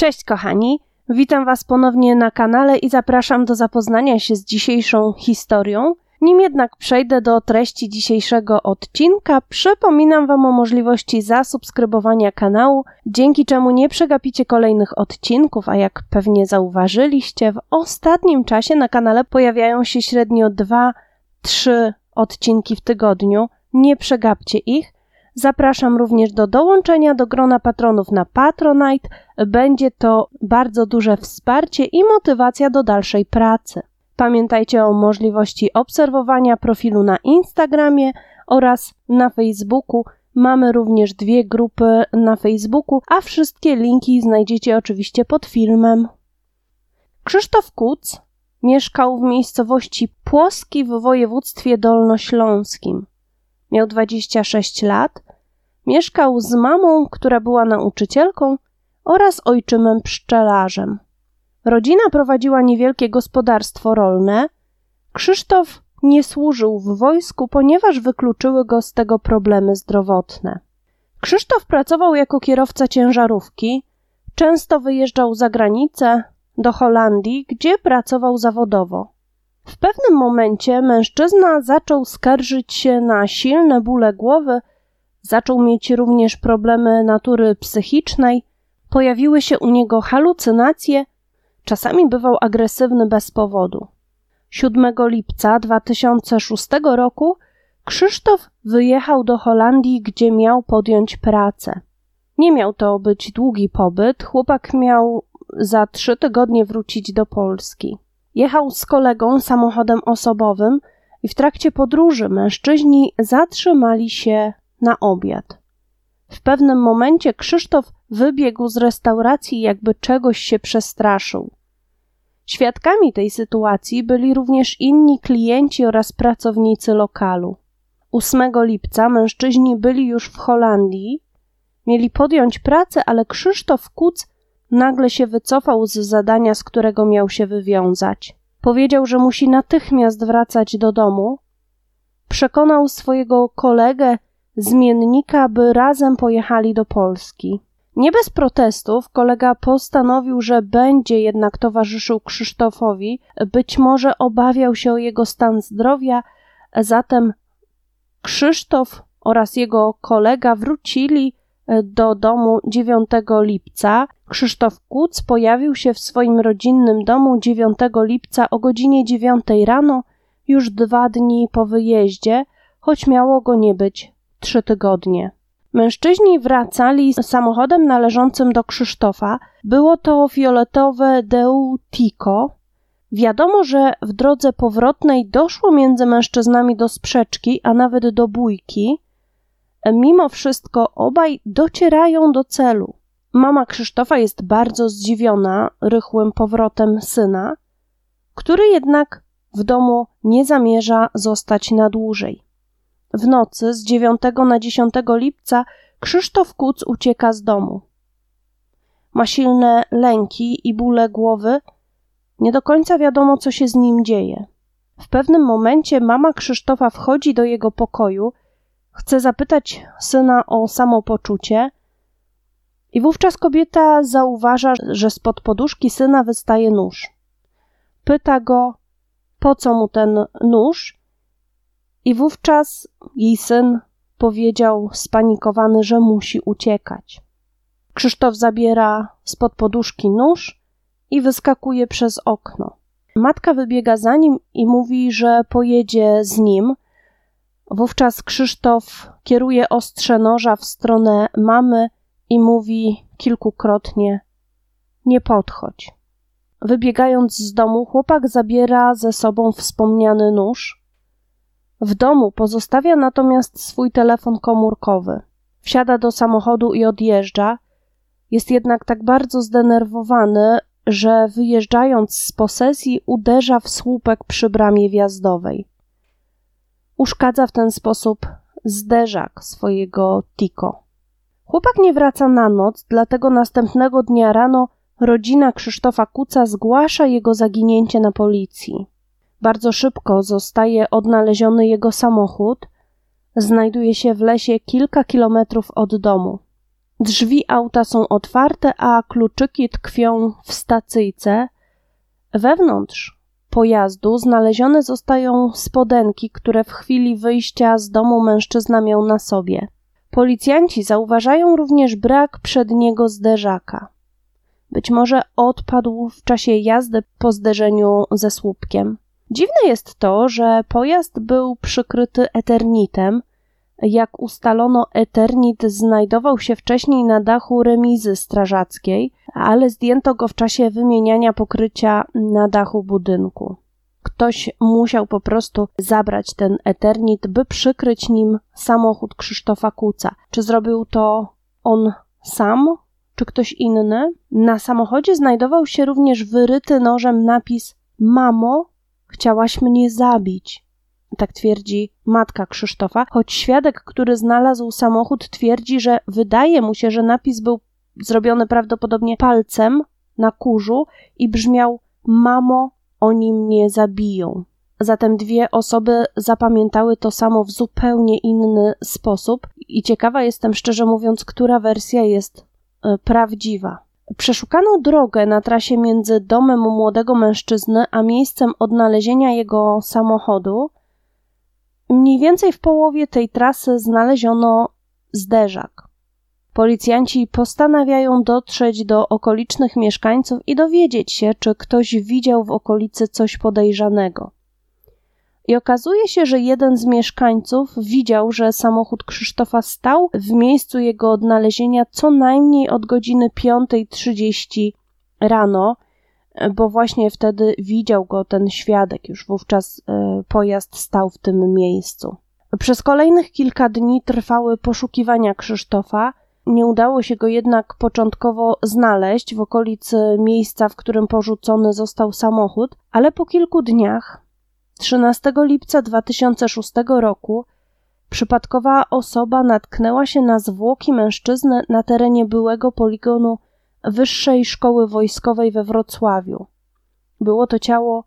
Cześć kochani, witam Was ponownie na kanale i zapraszam do zapoznania się z dzisiejszą historią. Nim jednak przejdę do treści dzisiejszego odcinka, przypominam Wam o możliwości zasubskrybowania kanału, dzięki czemu nie przegapicie kolejnych odcinków, a jak pewnie zauważyliście, w ostatnim czasie na kanale pojawiają się średnio 2-3 odcinki w tygodniu. Nie przegapcie ich. Zapraszam również do dołączenia do grona patronów na Patronite. Będzie to bardzo duże wsparcie i motywacja do dalszej pracy. Pamiętajcie o możliwości obserwowania profilu na Instagramie oraz na Facebooku. Mamy również dwie grupy na Facebooku, a wszystkie linki znajdziecie oczywiście pod filmem. Krzysztof Kuc mieszkał w miejscowości Płoski w województwie dolnośląskim. Miał 26 lat. Mieszkał z mamą, która była nauczycielką, oraz ojczymem pszczelarzem. Rodzina prowadziła niewielkie gospodarstwo rolne. Krzysztof nie służył w wojsku, ponieważ wykluczyły go z tego problemy zdrowotne. Krzysztof pracował jako kierowca ciężarówki, często wyjeżdżał za granicę, do Holandii, gdzie pracował zawodowo. W pewnym momencie mężczyzna zaczął skarżyć się na silne bóle głowy, zaczął mieć również problemy natury psychicznej, pojawiły się u niego halucynacje, czasami bywał agresywny bez powodu. 7 lipca 2006 roku Krzysztof wyjechał do Holandii, gdzie miał podjąć pracę. Nie miał to być długi pobyt, chłopak miał za trzy tygodnie wrócić do Polski. Jechał z kolegą samochodem osobowym i w trakcie podróży mężczyźni zatrzymali się na obiad. W pewnym momencie Krzysztof wybiegł z restauracji, jakby czegoś się przestraszył. Świadkami tej sytuacji byli również inni klienci oraz pracownicy lokalu. 8 lipca mężczyźni byli już w Holandii, mieli podjąć pracę, ale Krzysztof Kuc nagle się wycofał z zadania, z którego miał się wywiązać. Powiedział, że musi natychmiast wracać do domu. Przekonał swojego kolegę, zmiennika, by razem pojechali do Polski. Nie bez protestów kolega postanowił, że będzie jednak towarzyszył Krzysztofowi, być może obawiał się o jego stan zdrowia, zatem Krzysztof oraz jego kolega wrócili do domu 9 lipca. Krzysztof Kuc pojawił się w swoim rodzinnym domu 9 lipca o godzinie 9 rano, już dwa dni po wyjeździe, choć miało go nie być trzy tygodnie. Mężczyźni wracali samochodem należącym do Krzysztofa. Było to fioletowe Deu Tico. Wiadomo, że w drodze powrotnej doszło między mężczyznami do sprzeczki, a nawet do bójki. Mimo wszystko obaj docierają do celu. Mama Krzysztofa jest bardzo zdziwiona rychłym powrotem syna, który jednak w domu nie zamierza zostać na dłużej. W nocy z 9 na 10 lipca Krzysztof Kuc ucieka z domu. Ma silne lęki i bóle głowy. Nie do końca wiadomo, co się z nim dzieje. W pewnym momencie mama Krzysztofa wchodzi do jego pokoju, chce zapytać syna o samopoczucie, i wówczas kobieta zauważa, że spod poduszki syna wystaje nóż. Pyta go, po co mu ten nóż, i wówczas jej syn powiedział spanikowany, że musi uciekać. Krzysztof zabiera spod poduszki nóż i wyskakuje przez okno. Matka wybiega za nim i mówi, że pojedzie z nim. Wówczas Krzysztof kieruje ostrze noża w stronę mamy i mówi kilkukrotnie: Nie podchodź. Wybiegając z domu, chłopak zabiera ze sobą wspomniany nóż w domu pozostawia natomiast swój telefon komórkowy. Wsiada do samochodu i odjeżdża. Jest jednak tak bardzo zdenerwowany, że wyjeżdżając z posesji uderza w słupek przy bramie wjazdowej. Uszkadza w ten sposób zderzak swojego Tiko. Chłopak nie wraca na noc, dlatego następnego dnia rano rodzina Krzysztofa Kuca zgłasza jego zaginięcie na policji. Bardzo szybko zostaje odnaleziony jego samochód. Znajduje się w lesie kilka kilometrów od domu. Drzwi auta są otwarte, a kluczyki tkwią w stacyjce. Wewnątrz pojazdu znalezione zostają spodenki, które w chwili wyjścia z domu mężczyzna miał na sobie. Policjanci zauważają również brak przedniego zderzaka. Być może odpadł w czasie jazdy po zderzeniu ze słupkiem. Dziwne jest to, że pojazd był przykryty eternitem. Jak ustalono, eternit znajdował się wcześniej na dachu remizy strażackiej, ale zdjęto go w czasie wymieniania pokrycia na dachu budynku. Ktoś musiał po prostu zabrać ten eternit, by przykryć nim samochód Krzysztofa Kuca. Czy zrobił to on sam, czy ktoś inny? Na samochodzie znajdował się również wyryty nożem napis: Mamo, chciałaś mnie zabić. Tak twierdzi matka Krzysztofa, choć świadek, który znalazł samochód, twierdzi, że wydaje mu się, że napis był zrobiony prawdopodobnie palcem na kurzu i brzmiał: Mamo, oni mnie zabiją. Zatem dwie osoby zapamiętały to samo w zupełnie inny sposób, i ciekawa jestem, szczerze mówiąc, która wersja jest e, prawdziwa. Przeszukano drogę na trasie między domem młodego mężczyzny a miejscem odnalezienia jego samochodu. Mniej więcej w połowie tej trasy znaleziono zderzak. Policjanci postanawiają dotrzeć do okolicznych mieszkańców i dowiedzieć się, czy ktoś widział w okolicy coś podejrzanego. I okazuje się, że jeden z mieszkańców widział, że samochód Krzysztofa stał w miejscu jego odnalezienia co najmniej od godziny 5.30 rano, bo właśnie wtedy widział go ten świadek, już wówczas e, pojazd stał w tym miejscu. Przez kolejnych kilka dni trwały poszukiwania Krzysztofa, nie udało się go jednak początkowo znaleźć w okolicy miejsca, w którym porzucony został samochód, ale po kilku dniach, 13 lipca 2006 roku, przypadkowa osoba natknęła się na zwłoki mężczyzny na terenie byłego poligonu Wyższej Szkoły Wojskowej we Wrocławiu. Było to ciało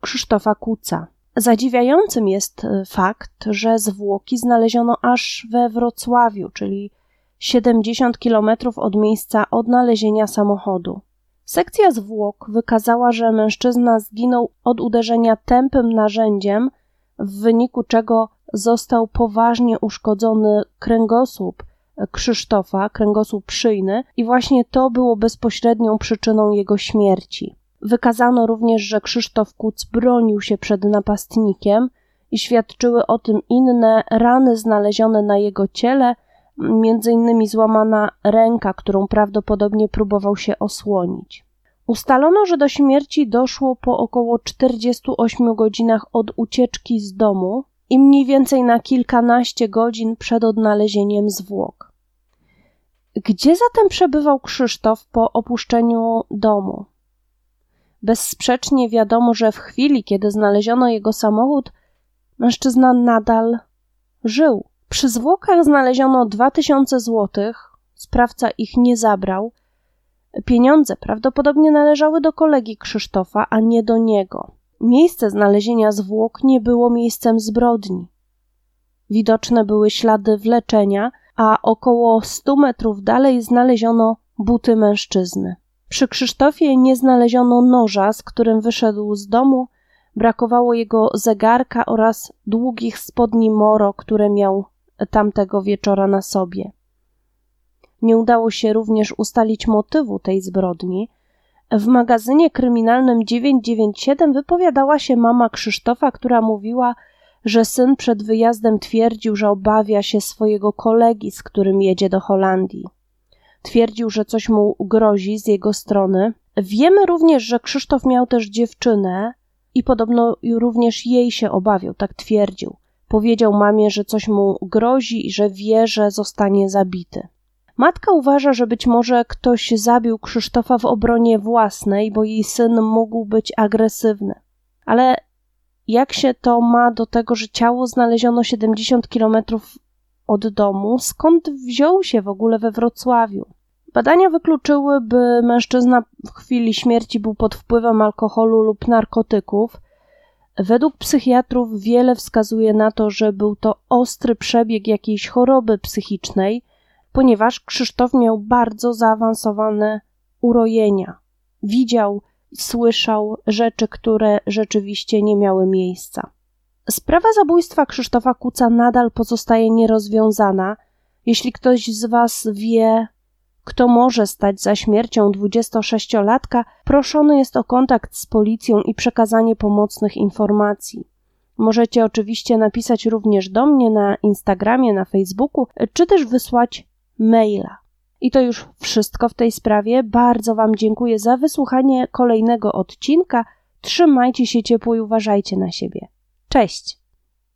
Krzysztofa Kuca. Zadziwiającym jest fakt, że zwłoki znaleziono aż we Wrocławiu, czyli 70 km od miejsca odnalezienia samochodu. Sekcja zwłok wykazała, że mężczyzna zginął od uderzenia tępym narzędziem, w wyniku czego został poważnie uszkodzony kręgosłup Krzysztofa, kręgosłup szyjny, i właśnie to było bezpośrednią przyczyną jego śmierci. Wykazano również, że Krzysztof Kuc bronił się przed napastnikiem i świadczyły o tym inne rany znalezione na jego ciele między innymi złamana ręka, którą prawdopodobnie próbował się osłonić. Ustalono, że do śmierci doszło po około 48 godzinach od ucieczki z domu i mniej więcej na kilkanaście godzin przed odnalezieniem zwłok. Gdzie zatem przebywał Krzysztof po opuszczeniu domu? Bezsprzecznie wiadomo, że w chwili, kiedy znaleziono jego samochód, mężczyzna nadal żył. Przy zwłokach znaleziono 2000 złotych, sprawca ich nie zabrał. Pieniądze prawdopodobnie należały do kolegi Krzysztofa, a nie do niego. Miejsce znalezienia zwłok nie było miejscem zbrodni. Widoczne były ślady wleczenia, a około 100 metrów dalej znaleziono buty mężczyzny. Przy Krzysztofie nie znaleziono noża, z którym wyszedł z domu, brakowało jego zegarka oraz długich spodni moro, które miał tamtego wieczora na sobie. Nie udało się również ustalić motywu tej zbrodni. W magazynie kryminalnym 997 wypowiadała się mama Krzysztofa, która mówiła, że syn przed wyjazdem twierdził, że obawia się swojego kolegi, z którym jedzie do Holandii. Twierdził, że coś mu grozi z jego strony. Wiemy również, że Krzysztof miał też dziewczynę i podobno również jej się obawiał, tak twierdził. Powiedział mamie, że coś mu grozi i że wie, że zostanie zabity. Matka uważa, że być może ktoś zabił Krzysztofa w obronie własnej, bo jej syn mógł być agresywny. Ale jak się to ma do tego, że ciało znaleziono 70 kilometrów od domu? Skąd wziął się w ogóle we Wrocławiu? Badania wykluczyły, by mężczyzna w chwili śmierci był pod wpływem alkoholu lub narkotyków, Według psychiatrów wiele wskazuje na to, że był to ostry przebieg jakiejś choroby psychicznej. ponieważ Krzysztof miał bardzo zaawansowane urojenia. Widział, słyszał rzeczy, które rzeczywiście nie miały miejsca. Sprawa zabójstwa Krzysztofa Kuca nadal pozostaje nierozwiązana. Jeśli ktoś z Was wie, kto może stać za śmiercią 26-latka, proszony jest o kontakt z policją i przekazanie pomocnych informacji. Możecie oczywiście napisać również do mnie na Instagramie, na Facebooku, czy też wysłać maila. I to już wszystko w tej sprawie. Bardzo Wam dziękuję za wysłuchanie kolejnego odcinka. Trzymajcie się ciepło i uważajcie na siebie. Cześć!